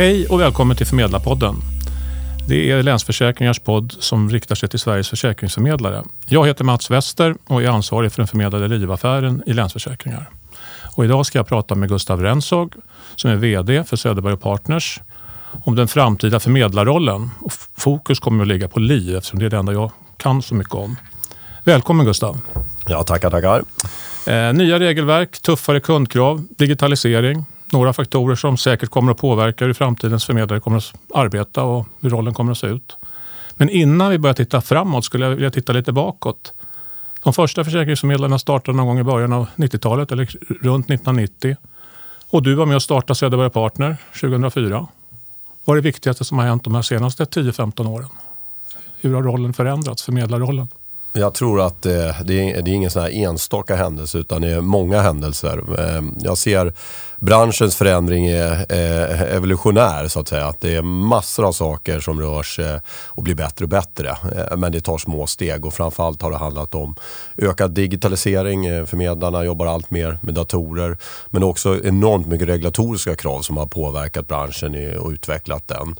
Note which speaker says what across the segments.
Speaker 1: Hej och välkommen till Förmedlarpodden. Det är Länsförsäkringars podd som riktar sig till Sveriges försäkringsförmedlare. Jag heter Mats Wester och är ansvarig för den förmedlade livaffären i Länsförsäkringar. Och idag ska jag prata med Gustav Rensog som är VD för Söderberg Partners om den framtida förmedlarrollen. Och fokus kommer att ligga på liv eftersom det är det enda jag kan så mycket om. Välkommen Gustav.
Speaker 2: Ja, tackar, tackar.
Speaker 1: Eh, nya regelverk, tuffare kundkrav, digitalisering. Några faktorer som säkert kommer att påverka hur framtidens förmedlare kommer att arbeta och hur rollen kommer att se ut. Men innan vi börjar titta framåt skulle jag vilja titta lite bakåt. De första försäkringsförmedlarna startade någon gång i början av 90-talet eller runt 1990. Och du var med och startade Söderberg Partner 2004. Vad är det viktigaste som har hänt de här senaste 10-15 åren? Hur har rollen förändrats, förmedlarrollen?
Speaker 2: Jag tror att eh, det, är, det är ingen sån här enstaka händelse utan det är många händelser. Ehm, jag ser branschens förändring är eh, evolutionär så att säga. Att det är massor av saker som rör sig och blir bättre och bättre. Eh, men det tar små steg och framförallt har det handlat om ökad digitalisering. Förmedlarna jobbar allt mer med datorer. Men också enormt mycket regulatoriska krav som har påverkat branschen och utvecklat den.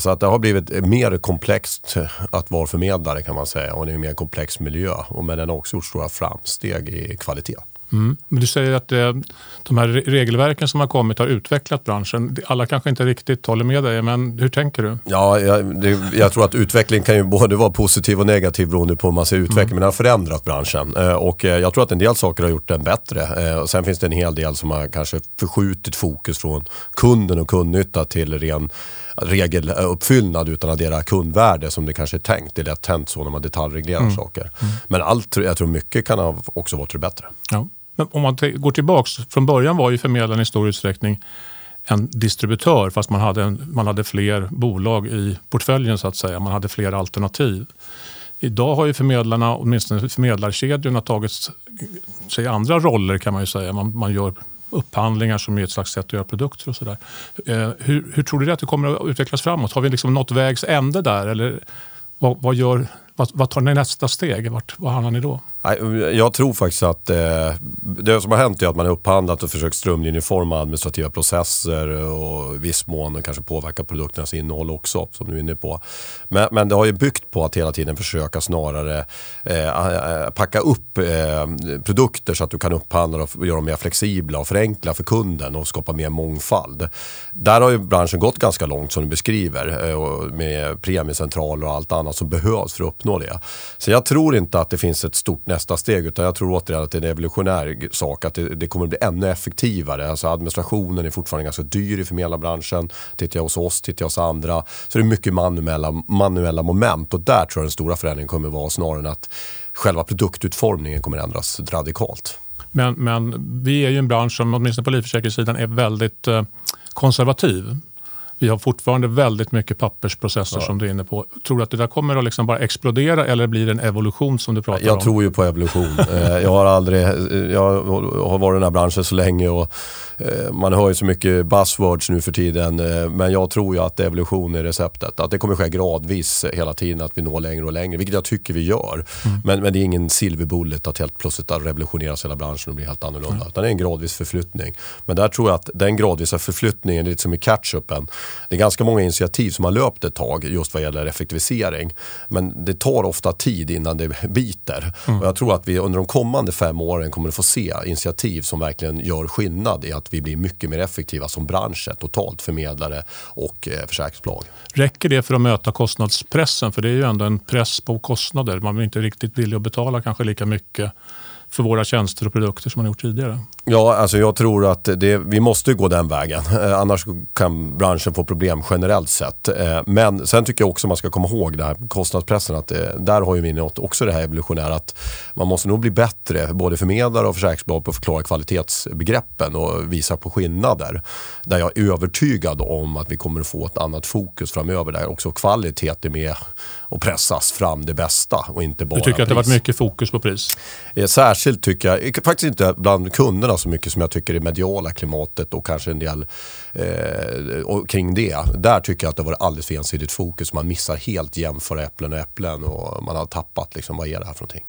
Speaker 2: Så att det har blivit mer komplext att vara förmedlare kan man säga och det är mer komplext komplex miljö. Och men den har också gjort stora framsteg i kvalitet.
Speaker 1: Mm. Men du säger att det, de här regelverken som har kommit har utvecklat branschen. Alla kanske inte riktigt håller med dig, men hur tänker du?
Speaker 2: Ja, jag, det, jag tror att utveckling kan ju både vara positiv och negativ beroende på hur man ser utveckling. Mm. Men den har förändrat branschen eh, och eh, jag tror att en del saker har gjort den bättre. Eh, och sen finns det en hel del som har kanske förskjutit fokus från kunden och kundnytta till ren regeluppfyllnad utan att addera kundvärde som det kanske är tänkt. Det är lätt hänt så när man detaljreglerar mm. saker. Mm. Men allt, jag tror mycket kan ha också varit till det bättre.
Speaker 1: Ja. Men om man går tillbaks, från början var ju förmedlaren i stor utsträckning en distributör fast man hade, en, man hade fler bolag i portföljen så att säga. Man hade fler alternativ. Idag har ju förmedlarna, åtminstone förmedlarkedjorna, tagit sig andra roller kan man ju säga. Man, man gör upphandlingar som är ett slags sätt att göra produkter och sådär. Eh, hur, hur, tror du att det kommer att utvecklas framåt? Har vi liksom nått vägs ände där? Eller vad, vad, gör, vad, vad tar ni nästa steg? Vart, vad hamnar ni då?
Speaker 2: Jag tror faktiskt att eh, det som har hänt är att man har upphandlat och försökt strömlinjeforma administrativa processer och i viss mån kanske påverka produkternas innehåll också, som du är inne på. Men, men det har ju byggt på att hela tiden försöka snarare eh, packa upp eh, produkter så att du kan upphandla och göra dem mer flexibla och förenkla för kunden och skapa mer mångfald. Där har ju branschen gått ganska långt som du beskriver eh, med premiecentraler och allt annat som behövs för att uppnå det. Så jag tror inte att det finns ett stort nästa steg. Utan jag tror återigen att det är en evolutionär sak. Att det, det kommer att bli ännu effektivare. Alltså administrationen är fortfarande ganska dyr i förmedlarbranschen. Tittar jag hos oss, tittar jag hos andra. Så det är mycket manuella, manuella moment. Och där tror jag den stora förändringen kommer att vara snarare än att själva produktutformningen kommer att ändras radikalt.
Speaker 1: Men, men vi är ju en bransch som åtminstone på livförsäkringssidan är väldigt eh, konservativ. Vi har fortfarande väldigt mycket pappersprocesser ja. som du är inne på. Tror du att det där kommer att liksom bara explodera eller blir det en evolution som du pratar
Speaker 2: jag
Speaker 1: om?
Speaker 2: Jag tror ju på evolution. Eh, jag har aldrig, jag har varit i den här branschen så länge och eh, man hör ju så mycket buzzwords nu för tiden. Eh, men jag tror ju att evolution är receptet. Att det kommer ske gradvis hela tiden, att vi når längre och längre. Vilket jag tycker vi gör. Mm. Men, men det är ingen silverbullet att helt plötsligt revolutioneras hela branschen och bli helt annorlunda. Mm. Utan det är en gradvis förflyttning. Men där tror jag att den gradvisa förflyttningen, lite som i catch-upen det är ganska många initiativ som har löpt ett tag just vad gäller effektivisering. Men det tar ofta tid innan det biter. Mm. Och jag tror att vi under de kommande fem åren kommer att få se initiativ som verkligen gör skillnad i att vi blir mycket mer effektiva som bransch totalt, förmedlare och eh, försäkringsbolag.
Speaker 1: Räcker det för att möta kostnadspressen? För det är ju ändå en press på kostnader. Man är inte riktigt villig att betala kanske lika mycket för våra tjänster och produkter som man gjort tidigare.
Speaker 2: Ja, alltså jag tror att det, vi måste gå den vägen. Eh, annars kan branschen få problem generellt sett. Eh, men sen tycker jag också man ska komma ihåg det här kostnadspressen. Att det, eh, där har ju vi också det här evolutionära att man måste nog bli bättre, både förmedlare och försäkringsbolag på att förklara kvalitetsbegreppen och visa på skillnader. Där jag är övertygad om att vi kommer att få ett annat fokus framöver där också kvalitet är med och pressas fram det bästa och inte bara
Speaker 1: Du tycker
Speaker 2: att
Speaker 1: det har varit mycket fokus på pris?
Speaker 2: Särskilt Särskilt tycker jag, eh, faktiskt inte bland kunderna så mycket som jag tycker det mediala klimatet och kanske en del eh, och kring det. Där tycker jag att det var alldeles för ensidigt fokus. Man missar helt jämföra äpplen och äpplen och man har tappat liksom, vad är det här för någonting.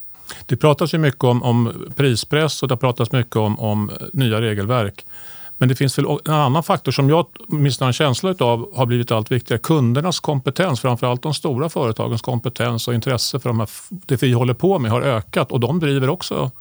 Speaker 1: Det pratas ju mycket om, om prispress och det pratas mycket om, om nya regelverk. Men det finns väl en annan faktor som jag åtminstone har en känsla av har blivit allt viktigare. Kundernas kompetens, framförallt de stora företagens kompetens och intresse för de här, det vi håller på med har ökat och de driver också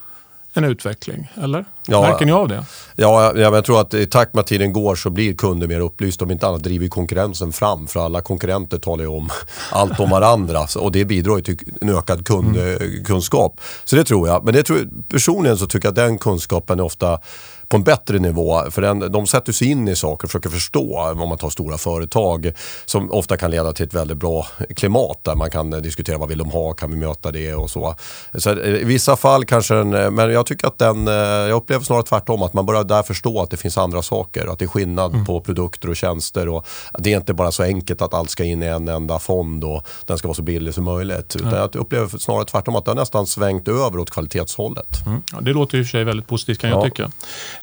Speaker 1: en utveckling, eller? Ja, Märker ni av det?
Speaker 2: Ja, jag tror att i takt med att tiden går så blir kunder mer upplysta. Om inte annat driver konkurrensen fram. För alla konkurrenter talar ju om allt om varandra. Och det bidrar ju till en ökad kundkunskap. Mm. Så det tror jag. Men det tror, personligen så tycker jag att den kunskapen är ofta på en bättre nivå. För den, de sätter sig in i saker och försöker förstå, om man tar stora företag, som ofta kan leda till ett väldigt bra klimat där man kan diskutera vad vill de ha, kan vi möta det och så. så eh, I vissa fall kanske den, eh, men jag tycker att den, eh, jag upplever snarare tvärtom, att man börjar där förstå att det finns andra saker, att det är skillnad mm. på produkter och tjänster och det är inte bara så enkelt att allt ska in i en enda fond och den ska vara så billig som möjligt. Utan jag upplever snarare tvärtom att det har nästan svängt över åt kvalitetshållet.
Speaker 1: Mm. Ja, det låter i och för sig väldigt positivt kan jag tycka.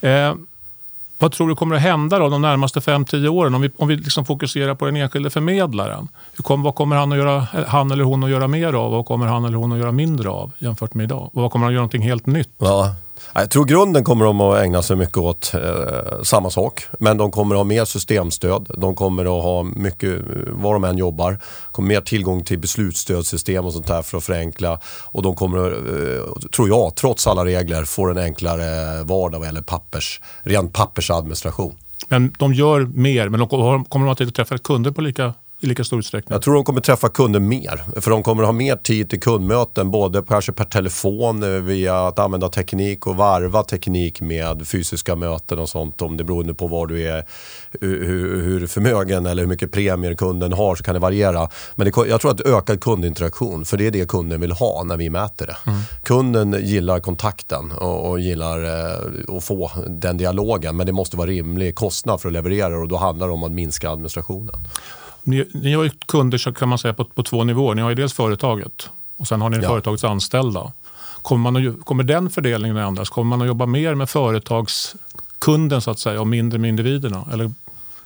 Speaker 1: Eh, vad tror du kommer att hända då, de närmaste 5-10 åren om vi, om vi liksom fokuserar på den enskilde förmedlaren? Hur kom, vad kommer han, att göra, eh, han eller hon att göra mer av och vad kommer han eller hon att göra mindre av jämfört med idag? Och vad kommer han att göra någonting helt nytt?
Speaker 2: Ja, jag tror grunden kommer de att ägna sig mycket åt eh, samma sak. Men de kommer att ha mer systemstöd. De kommer att ha mycket, eh, var de än jobbar, kommer mer tillgång till beslutsstödssystem och sånt där för att förenkla. Och de kommer, eh, tror jag, trots alla regler, få en enklare eh, vardag vad gäller pappers, ren pappersadministration.
Speaker 1: Men de gör mer, men de kommer de att träffa kunder på lika i lika stor utsträckning?
Speaker 2: Jag tror de kommer träffa kunder mer. För de kommer ha mer tid till kundmöten. Både kanske per telefon, eh, via att använda teknik och varva teknik med fysiska möten och sånt. Om det beror på var du är, hur, hur förmögen eller hur mycket premier kunden har så kan det variera. Men det, jag tror att ökad kundinteraktion, för det är det kunden vill ha när vi mäter det. Mm. Kunden gillar kontakten och, och gillar eh, att få den dialogen. Men det måste vara rimlig kostnad för att leverera och då handlar det om att minska administrationen.
Speaker 1: Ni, ni har ju kunder så kan man säga på, på två nivåer. Ni har ju dels företaget och sen har ni ja. företagets anställda. Kommer, man att, kommer den fördelningen att ändras? Kommer man att jobba mer med företagskunden så att säga och mindre med individerna? Eller?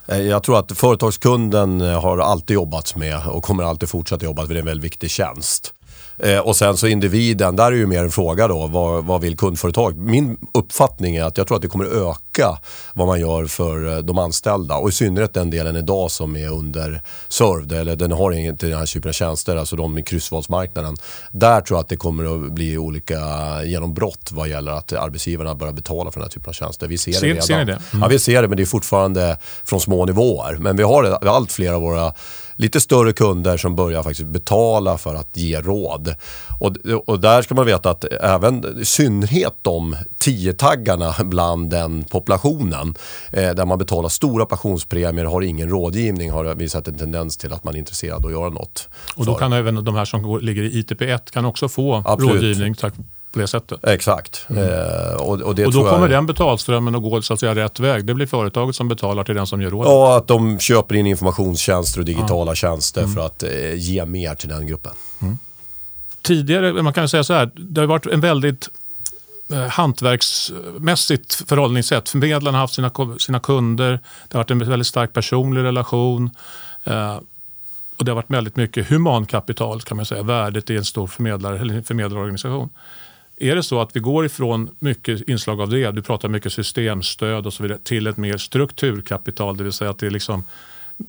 Speaker 2: Eh, jag tror att företagskunden har alltid jobbat med och kommer alltid fortsätta jobba för det är en väldigt viktig tjänst. Eh, och sen så individen, där är ju mer en fråga då, vad, vad vill kundföretag? Min uppfattning är att jag tror att det kommer öka vad man gör för eh, de anställda och i synnerhet den delen idag som är under served eller den har inte den här typen av tjänster, alltså de i kryssvalsmarknaden. Där tror jag att det kommer att bli olika genombrott vad gäller att arbetsgivarna börjar betala för den här typen av tjänster. Vi ser, ser det redan.
Speaker 1: Ser det? Mm.
Speaker 2: Ja, vi ser det men det är fortfarande från små nivåer. Men vi har allt fler av våra lite större kunder som börjar faktiskt betala för att ge råd. Och, och där ska man veta att även i synnerhet de 10-taggarna bland den populationen eh, där man betalar stora pensionspremier har ingen rådgivning har visat en tendens till att man är intresserad av att göra något.
Speaker 1: Och då kan även de här som går, ligger i ITP1 kan också få Absolut. rådgivning tack på det sättet.
Speaker 2: Exakt. Mm. Eh, och, och,
Speaker 1: och, då kommer den betalströmmen att gå så att säga, rätt väg. Det blir företaget som betalar till den som ger rådet.
Speaker 2: Ja, att de köper in informationstjänster och digitala ja. tjänster mm. för att eh, ge mer till den gruppen. Mm.
Speaker 1: Tidigare, man kan säga så här, det har varit en väldigt eh, hantverksmässigt förhållningssätt. Förmedlarna har haft sina, sina kunder, det har varit en väldigt stark personlig relation. Eh, och det har varit väldigt mycket humankapital kan man säga, värdet i en stor förmedlare, eller förmedlarorganisation. Är det så att vi går ifrån mycket inslag av det, du pratar mycket systemstöd och så vidare, till ett mer strukturkapital, det vill säga att det är liksom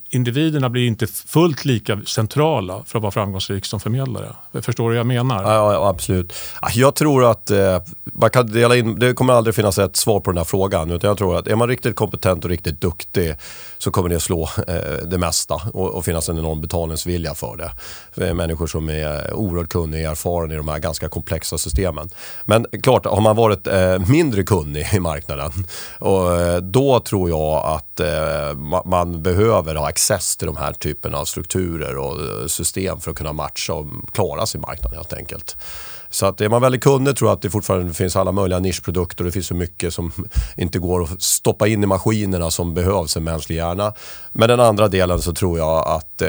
Speaker 1: individerna blir inte fullt lika centrala för att vara framgångsrik som förmedlare. Förstår du vad jag menar?
Speaker 2: Ja, ja absolut. Ah, jag tror att eh, man kan dela in, det kommer aldrig finnas ett svar på den här frågan. Utan jag tror att är man riktigt kompetent och riktigt duktig så kommer det slå eh, det mesta och, och finnas en enorm betalningsvilja för det. För människor som är oerhört kunniga och erfarna i de här ganska komplexa systemen. Men klart, har man varit eh, mindre kunnig i marknaden och, eh, då tror jag att eh, man behöver ha access till de här typerna av strukturer och eh, system för att kunna matcha och klara sin marknad helt enkelt. Så att är man väldigt kunnig tror jag att det fortfarande finns alla möjliga nischprodukter och det finns så mycket som inte går att stoppa in i maskinerna som behövs en mänsklig hjärna. Men den andra delen så tror jag att eh,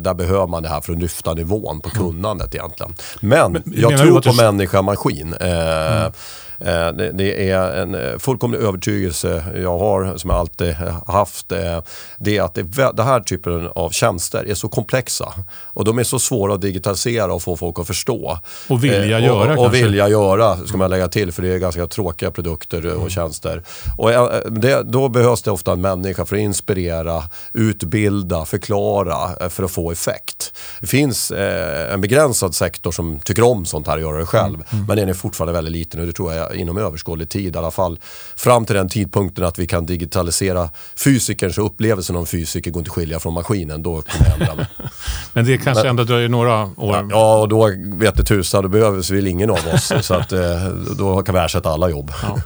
Speaker 2: där behöver man det här för att lyfta nivån på mm. kunnandet egentligen. Men, Men jag tror på människa-maskin. Eh, mm. Eh, det, är en eh, fullkomlig övertygelse jag har, som jag alltid haft. Eh, det är att det här typen av tjänster är så komplexa och de är så svåra att digitalisera och få folk att förstå.
Speaker 1: Och vilja göra
Speaker 2: och, och
Speaker 1: kanske.
Speaker 2: vilja göra, ska man lägga till, för det är ganska tråkiga produkter och tjänster. Och det, då behövs det ofta en människa för att inspirera, utbilda, förklara för att få effekt. Det finns en begränsad sektor som tycker om sånt här och göra det själv.
Speaker 1: Mm, mm.
Speaker 2: Men den är fortfarande väldigt liten och det tror jag inom överskådlig tid i alla fall. Fram till den tidpunkten att vi kan digitalisera fysikerns upplevelsen om fysiker går inte att skilja från maskinen. Då kommer jag ändra mig.
Speaker 1: Men det kanske Men, ändå dröjer några år.
Speaker 2: Ja, och då vet det tusan, då behövs väl ingen av oss. så att, eh, då kan vi ersätta alla jobb. Ja.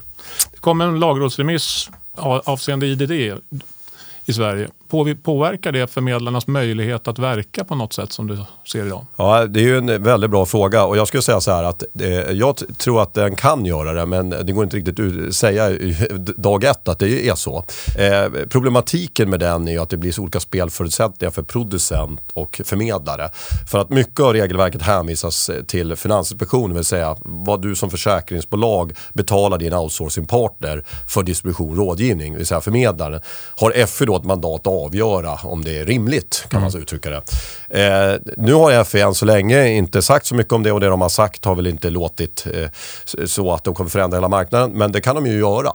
Speaker 1: Det kom en lagrådsremiss avseende IDD i Sverige. Påverkar det förmedlarnas möjlighet att verka på något sätt som du ser idag?
Speaker 2: Ja, det är ju en väldigt bra fråga och jag skulle säga så här att eh, jag tror att den kan göra det men det går inte riktigt att säga dag ett att det är så. Eh, problematiken med den är ju att det blir så olika spelförutsättningar för producent och förmedlare. För att mycket av regelverket hänvisas eh, till Finansinspektionen, vill säga vad du som försäkringsbolag betalar din outsourcingpartner för distribution och rådgivning, det vill säga förmedlaren. Har FI då ett mandat att avgöra om det är rimligt, kan mm. man uttrycka det. Eh, nu har FE än så länge inte sagt så mycket om det och det de har sagt har väl inte låtit eh, så att de kommer förändra hela marknaden. Men det kan de ju göra.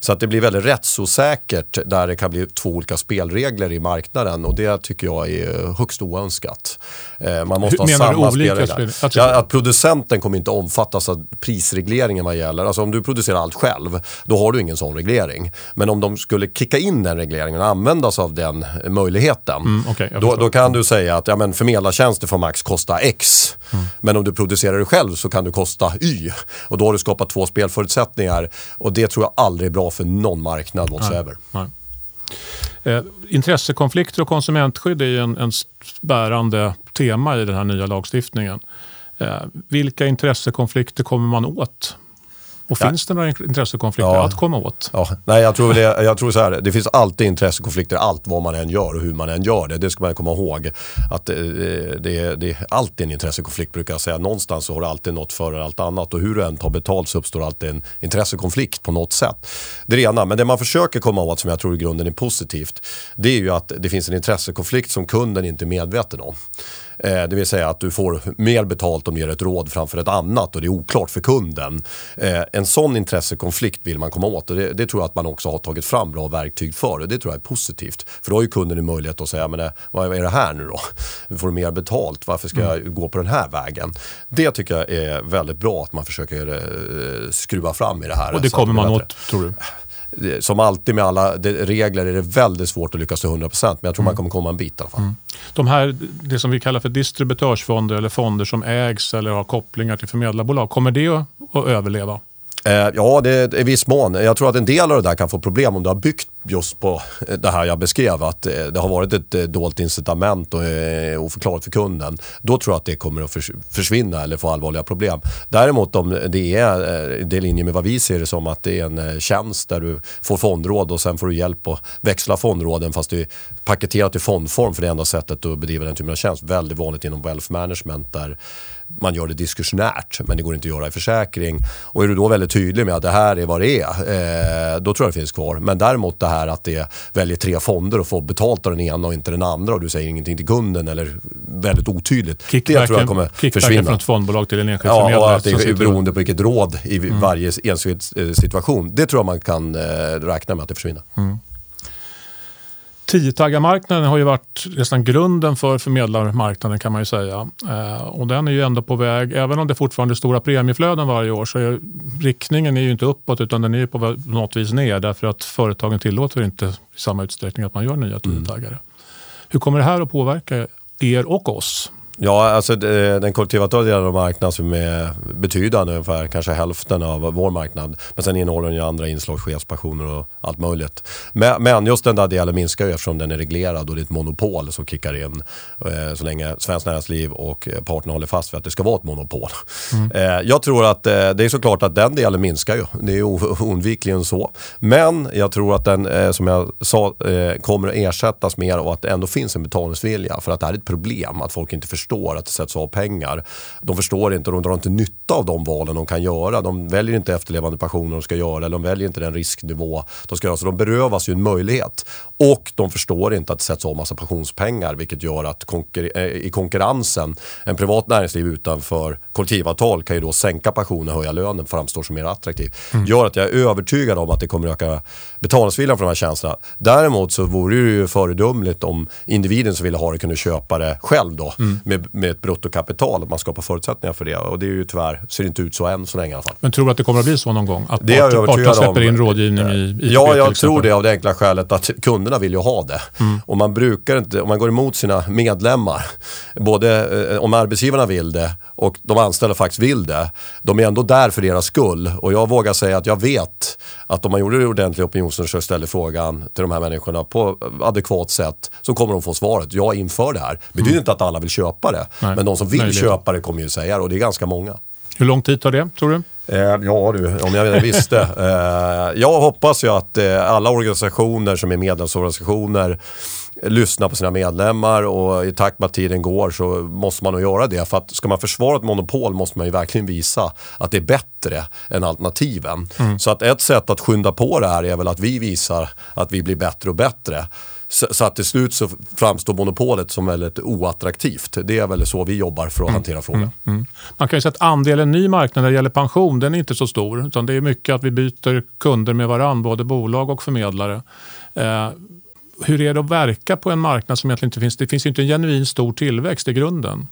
Speaker 2: Så att det blir väldigt rättsosäkert där det kan bli två olika spelregler i marknaden och det tycker jag är högst oönskat. Eh, man måste Hur, ha samma spelregler. Ja, att producenten kommer inte omfattas av prisregleringen vad gäller. Alltså om du producerar allt själv, då har du ingen sån reglering. Men om de skulle kicka in den regleringen använda sig av den möjligheten. Mm, okay, då, då, kan du säga att ja, men förmedlartjänster får max kosta X. Mm. Men om du producerar det själv så kan du kosta Y. Och då har du skapat två spelförutsättningar. Och det tror jag aldrig är bra för någon marknad whatsoever. Nej,
Speaker 1: nej. Eh, intressekonflikter och konsumentskydd är en, en bärande tema i den här nya lagstiftningen. Eh, vilka intressekonflikter kommer man åt och finns det några intressekonflikter ja. att komma åt?
Speaker 2: Ja. Nej, jag tror, det, jag tror så här, det finns alltid intressekonflikter allt vad man än gör och hur man än gör det. Det ska man komma ihåg. Att det, det, det är alltid en intressekonflikt brukar jag säga. Någonstans så har du alltid något före allt annat och hur du än tar betalt så uppstår alltid en intressekonflikt på något sätt. Det är det ena. Men det man försöker komma åt som jag tror i grunden är positivt det är ju att det finns en intressekonflikt som kunden inte är medveten om. Eh, det vill säga att du får mer betalt om du ger ett råd framför ett annat och det är oklart för kunden. Eh, en sån intressekonflikt vill man komma åt och det, det, tror jag att man också har tagit fram bra verktyg för och det tror jag är positivt. För då har ju kunden en möjlighet att säga, men eh, vad är det här nu då? Du får mer betalt, varför ska jag mm. gå på den här vägen? Det tycker jag är väldigt bra att man försöker skruva fram i det här.
Speaker 1: Och det kommer man åt, tror du?
Speaker 2: som alltid med alla regler är det väldigt svårt att lyckas till 100% men jag tror mm. man kommer komma en bit i alla fall. Mm.
Speaker 1: De här, det som vi kallar för distributörsfonder eller fonder som ägs eller har kopplingar till förmedlarbolag, kommer det att överleva?
Speaker 2: Eh, ja, det i viss mån. Jag tror att en del av det där kan få problem om du har byggt just på det här jag beskrev. Att eh, det har varit ett eh, dolt incitament och oförklarat för kunden. Då tror jag att det kommer att försvinna eller få allvarliga problem. Däremot om det är det är linje med vad vi ser det som att det är en tjänst där du får fondråd och sen får du hjälp att växla fondråden fast det är paketerat i fondform för det enda sättet att bedriva den typen av tjänst. Väldigt vanligt inom wealth management där man gör det diskursionärt men det går inte att göra i försäkring. Och är du då väldigt tydlig med att det här är vad det är, eh, då tror jag det finns kvar. Men däremot det här att det väljer tre fonder och får betalt av den ena och inte den andra och du säger ingenting till kunden eller väldigt otydligt.
Speaker 1: Kickbacken, det tror jag kommer försvinna. från ett fondbolag till en enskild
Speaker 2: ja, förmedlare. Ja, att det är beroende på vilket råd i mm. varje enskild eh, situation. Det tror jag man kan eh, räkna med att det försvinner. Mm.
Speaker 1: 10-taggarmarknaden har ju varit nästan grunden för förmedlarmarknaden kan man ju säga. Eh, och den är ju ändå på väg, även om det fortfarande är stora premieflöden varje år, så är riktningen är ju inte uppåt utan den är på något vis ner därför att företagen tillåter inte i samma utsträckning att man gör nya 10-taggare. Mm. Hur kommer det här att påverka er och oss?
Speaker 2: Ja, alltså den kollektivavtalade delen av marknaden som är betydande, ungefär kanske hälften av vår marknad. Men sen innehåller den ju andra inslag, chefspensioner och allt möjligt. Men, just den där delen minskar ju eftersom den är reglerad och det är ett monopol som kickar in. Eh, så länge Svenskt Näringsliv och parterna håller fast vid att det ska vara ett monopol. Mm. Eh, jag tror att eh, det är såklart att den delen minskar ju. Det är oundvikligen så. Men jag tror att den, som jag sa, kommer att ersättas mer av att det ändå finns en betalningsvilja. För att det här är ett problem att folk inte förstår förstår att det sätts av pengar. De förstår inte och de drar inte nytta av de valen de kan göra. De väljer inte efterlevande pensioner de ska göra eller de väljer inte den risknivå de ska göra. Så de berövas ju en möjlighet. Och de förstår inte att det sätts av massa pensionspengar vilket gör att konkur eh, i konkurrensen, en privat näringsliv utanför kollektivavtal kan ju då sänka pensionen och höja lönen framstår som mer attraktiv. Mm. Gör att jag är övertygad om att det kommer öka betalningsviljan för de här tjänsterna. Däremot så vore det ju föredömligt om individen som vill ha det kunde köpa det själv då mm. Med, med ett bruttokapital. Att man skapar förutsättningar för det och det är ju tyvärr, ser inte ut så än så länge i alla fall.
Speaker 1: Men tror du att det kommer att bli så någon gång? Att det parterna släpper in rådgivning i ITB
Speaker 2: Ja, jag tror det av det enkla skälet att kunderna vill ju ha det. Mm. Och man brukar inte, om man går emot sina medlemmar, både eh, om arbetsgivarna vill det och de anställda faktiskt vill det. De är ändå där för deras skull och jag vågar säga att jag vet att om man gjorde det ordentlig opinionsundersökning och ställde frågan till de här människorna på adekvat sätt så kommer de få svaret, jag inför det här. Det betyder mm. inte att alla vill köpa det, Nej. men de som vill Möjligt. köpa det kommer ju säga det och det är ganska många.
Speaker 1: Hur lång tid tar det, tror du?
Speaker 2: Eh, ja du, om jag visste. Eh, jag hoppas ju att eh, alla organisationer som är medlemsorganisationer lyssnar på sina medlemmar och i takt med att tiden går så måste man nog göra det. För att ska man försvara ett monopol måste man ju verkligen visa att det är bättre än alternativen. Mm. Så att ett sätt att skynda på det här är väl att vi visar att vi blir bättre och bättre. Så, så, att till slut så framstår monopolet som väldigt oattraktivt. Det är väl så vi jobbar för att mm. hantera frågan. Mm. Mm.
Speaker 1: Man kan ju säga att andelen ny marknad när det gäller pension den är inte så stor. Utan det är mycket att vi byter kunder med varandra, både bolag och förmedlare. Eh, hur är det att verka på en marknad som egentligen inte finns? Det finns ju inte en genuin stor tillväxt i grunden.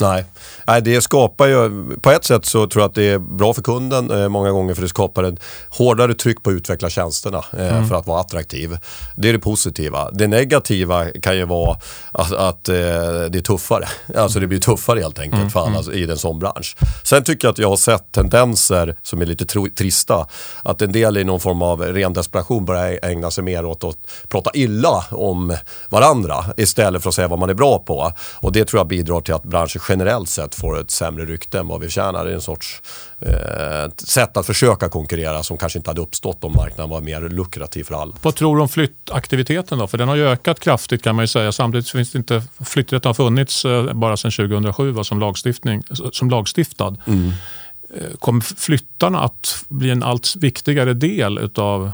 Speaker 2: Nej. Nej, det skapar ju, på ett sätt så tror jag att det är bra för kunden eh, många gånger för det skapar ett hårdare tryck på att utveckla tjänsterna eh, mm. för att vara attraktiv. Det är det positiva. Det negativa kan ju vara att, att eh, det är tuffare. Alltså det blir tuffare helt enkelt mm. för alla mm. i en sån bransch. Sen tycker jag att jag har sett tendenser som är lite trista. Att en del i någon form av ren desperation börjar ägna sig mer åt att prata illa om varandra istället för att säga vad man är bra på. Och det tror jag bidrar till att branschen generellt sett får ett sämre rykte än vad vi tjänar. Det är en sorts eh, sätt att försöka konkurrera som kanske inte hade uppstått om marknaden var mer lukrativ för alla.
Speaker 1: Vad tror du om flyttaktiviteten då? För den har ju ökat kraftigt kan man ju säga. Samtidigt finns det inte, flytträtten har funnits eh, bara sedan 2007 va, som, lagstiftning, som lagstiftad. Mm. Eh, kommer flyttarna att bli en allt viktigare del av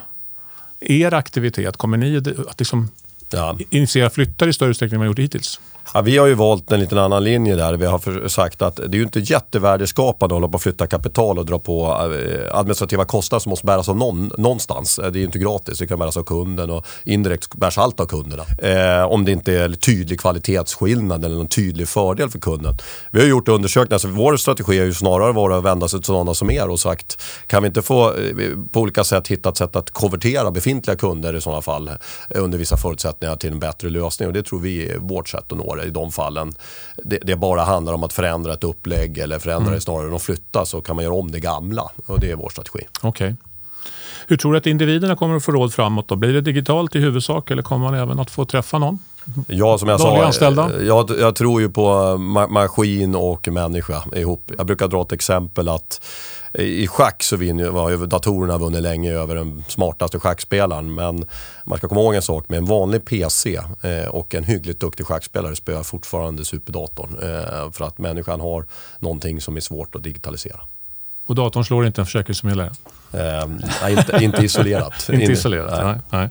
Speaker 1: er aktivitet? Kommer ni att liksom ja. initiera flyttar i större utsträckning än ni gjort hittills?
Speaker 2: Ja, vi har ju valt en liten annan linje där. Vi har sagt att det är ju inte jättevärdeskapande att hålla på att flytta kapital och dra på eh, administrativa kostnader som måste bäras av någon, någonstans. Det är ju inte gratis, det kan bäras av kunden och indirekt bärs allt av kunderna. Eh, om det inte är tydlig kvalitetsskillnad eller någon tydlig fördel för kunden. Vi har gjort undersökningar, alltså vår strategi har ju snarare varit att vända sig till sådana som er och sagt kan vi inte få eh, på olika sätt hitta ett sätt att konvertera befintliga kunder i sådana fall under vissa förutsättningar till en bättre lösning och det tror vi är vårt sätt att nå det i de fallen. Det, det bara handlar om att förändra ett upplägg eller förändra mm. det snarare än att flytta så kan man göra om det gamla och det är vår strategi.
Speaker 1: Okay. Hur tror du att individerna kommer att få råd framåt? Då? Blir det digitalt i huvudsak eller kommer man även att få träffa någon?
Speaker 2: Ja, som jag sa, anställda? Jag, jag tror ju på ma maskin och människa ihop. Jag brukar dra ett exempel att i schack så vinner, har datorerna vunnit länge över den smartaste schackspelaren. Men man ska komma ihåg en sak, med en vanlig PC eh, och en hyggligt duktig schackspelare spöar fortfarande superdatorn. Eh, för att människan har någonting som är svårt att digitalisera.
Speaker 1: Och datorn slår inte en försäkringsförmedlare?
Speaker 2: Eh, nej, inte, inte isolerat.
Speaker 1: inte isolerat, nej. nej.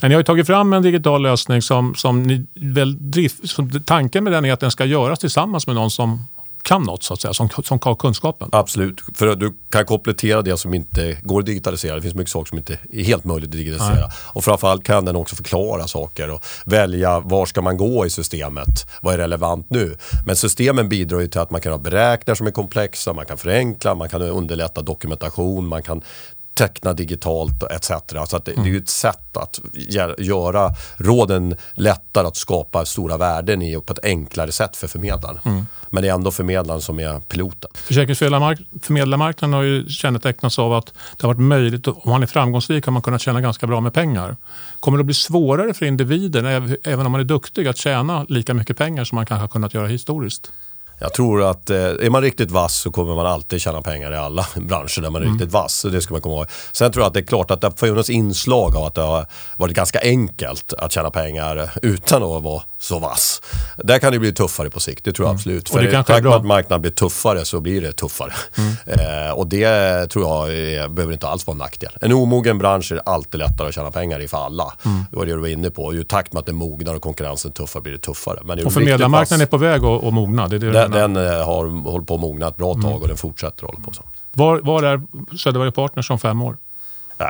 Speaker 1: Men ni har tagit fram en digital lösning som, som ni väl drift, som, tanken med den är att den ska göras tillsammans med någon som kan något så att säga, som, som har kunskapen.
Speaker 2: Absolut, för du kan komplettera det som inte går att digitalisera. Det finns mycket saker som inte är helt möjligt att digitalisera. Nej. Och framförallt kan den också förklara saker och välja var ska man gå i systemet. Vad är relevant nu? Men systemen bidrar ju till att man kan ha beräkningar som är komplexa, man kan förenkla, man kan underlätta dokumentation, man kan teckna digitalt etc. Så att det, mm. det är ju ett sätt att göra råden lättare att skapa stora värden i på ett enklare sätt för förmedlaren. Mm. Men det är ändå förmedlaren som är piloten.
Speaker 1: Försäkringsförmedlarmarknaden har ju kännetecknats av att det har varit möjligt, om man är framgångsrik har man kunnat tjäna ganska bra med pengar. Kommer det att bli svårare för individen, även om man är duktig, att tjäna lika mycket pengar som man kanske har kunnat göra historiskt?
Speaker 2: Jag tror att eh, är man riktigt vass så kommer man alltid tjäna pengar i alla branscher där man är mm. riktigt vass. Det ska man komma ihåg. Sen tror jag att det är klart att det har funnits inslag av att det har varit ganska enkelt att tjäna pengar utan att vara så vass. Där kan det bli tuffare på sikt, det tror jag mm. absolut. För och det är att marknaden blir tuffare så blir det tuffare. Mm. Eh, och det tror jag är, behöver inte alls vara en nackdel. En omogen bransch är alltid lättare att tjäna pengar i för alla. Mm. Det var det du var inne på. Ju takt med att det mognar och konkurrensen tuffare blir det tuffare.
Speaker 1: Men och förmedlarmarknaden är på väg att, att mogna? Det är det
Speaker 2: den, den eh, har hållit på att mogna ett bra tag mm. och den fortsätter hålla på så.
Speaker 1: Var, var är Söderberg Partners om fem år?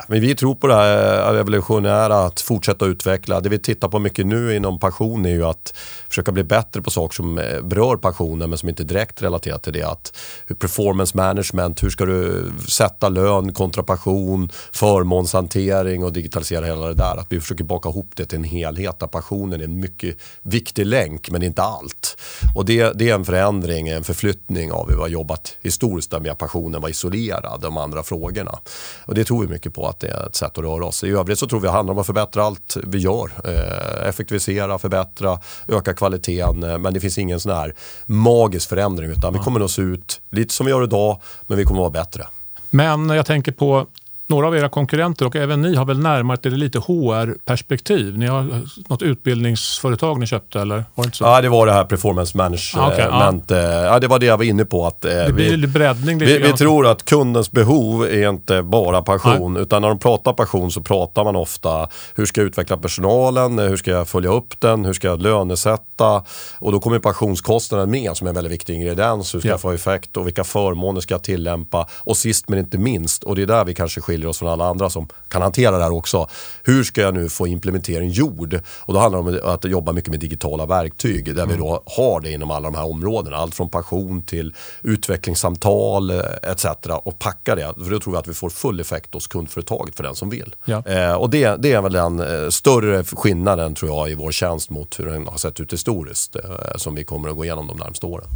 Speaker 2: Men vi tror på det här eh, evolutionära, att fortsätta utveckla. Det vi tittar på mycket nu inom passion är ju att försöka bli bättre på saker som eh, berör passionen men som inte är direkt relaterat till det. Att performance management, hur ska du sätta lön kontra passion, förmånshantering och digitalisera hela det där. Att vi försöker baka ihop det till en helhet där passionen är en mycket viktig länk men inte allt. Och det, det är en förändring, en förflyttning av hur vi har jobbat historiskt där med passionen var isolerad, de andra frågorna. Och det tror vi mycket på att det är ett sätt att röra oss. I övrigt så tror vi att det handlar om att förbättra allt vi gör. Eh, effektivisera, förbättra, öka kvaliteten. Eh, men det finns ingen sån här magisk förändring utan vi kommer nog se ut lite som vi gör idag men vi kommer att vara bättre.
Speaker 1: Men jag tänker på några av era konkurrenter och även ni har väl närmat er lite HR-perspektiv? Ni har något utbildningsföretag ni köpte eller? Var det inte så?
Speaker 2: Ja, det var det här performance management. Ah, okay, ja. ja. det var det jag var inne på. Att,
Speaker 1: eh, det blir vi, breddning
Speaker 2: vi, vi tror att kundens behov är inte bara passion. Nej. Utan när de pratar passion så pratar man ofta hur ska jag utveckla personalen, hur ska jag följa upp den, hur ska jag lönesätta? Och då kommer pensionskostnaden med som en väldigt viktig ingrediens. Hur ska ja. jag få effekt och vilka förmåner ska jag tillämpa? Och sist men inte minst, och det är där vi kanske skiljer skiljer oss från alla andra som kan hantera det här också. Hur ska jag nu få implementering gjord? Och då handlar det om att jobba mycket med digitala verktyg där mm. vi då har det inom alla de här områdena. Allt från passion till utvecklingssamtal eh, etc. Och packa det. För då tror vi att vi får full effekt hos kundföretaget för den som vill. Ja. Eh, och det, det är väl den eh, större skillnaden tror jag i vår tjänst mot hur den har sett ut historiskt eh, som vi kommer att gå igenom de närmaste åren.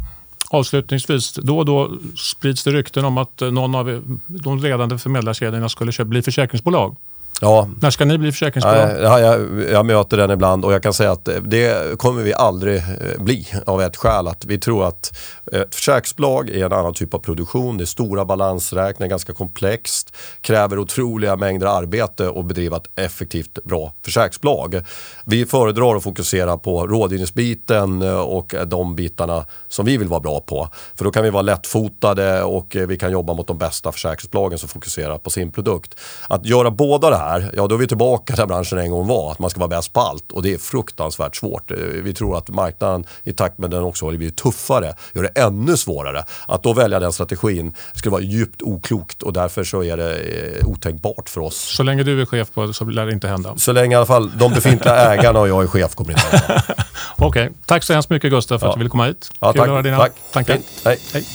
Speaker 1: Avslutningsvis, då och då sprids det rykten om att någon av de ledande förmedlarkedjorna skulle bli försäkringsbolag. Ja. När ska ni bli försäkringsbolag?
Speaker 2: Ja, jag, jag möter den ibland och jag kan säga att det kommer vi aldrig eh, bli av ett skäl. Att vi tror att ett försäkringsbolag är en annan typ av produktion. Det är stora balansräkningar, ganska komplext, kräver otroliga mängder arbete att bedriva ett effektivt bra försäkringsbolag. Vi föredrar att fokusera på rådgivningsbiten eh, och de bitarna som vi vill vara bra på. För då kan vi vara lättfotade och vi kan jobba mot de bästa försäkringsbolagen som fokuserar på sin produkt. Att göra båda det här här, ja då är vi tillbaka där branschen en gång var. Att man ska vara bäst på allt och det är fruktansvärt svårt. Eh, vi tror att marknaden i takt med den också blivit tuffare, gör det ännu svårare. Att då välja den strategin skulle vara djupt oklokt och därför så är det eh, otänkbart för oss.
Speaker 1: Så länge du är chef på så lär det inte hända?
Speaker 2: Så länge i alla fall de befintliga ägarna och jag är chef kommer det inte hända.
Speaker 1: Okej, okay. tack så hemskt mycket Gustav för ja. att du ville komma hit.
Speaker 2: Ja, Kul tack. att höra dina
Speaker 1: tack. tankar.
Speaker 2: Hej. Hej.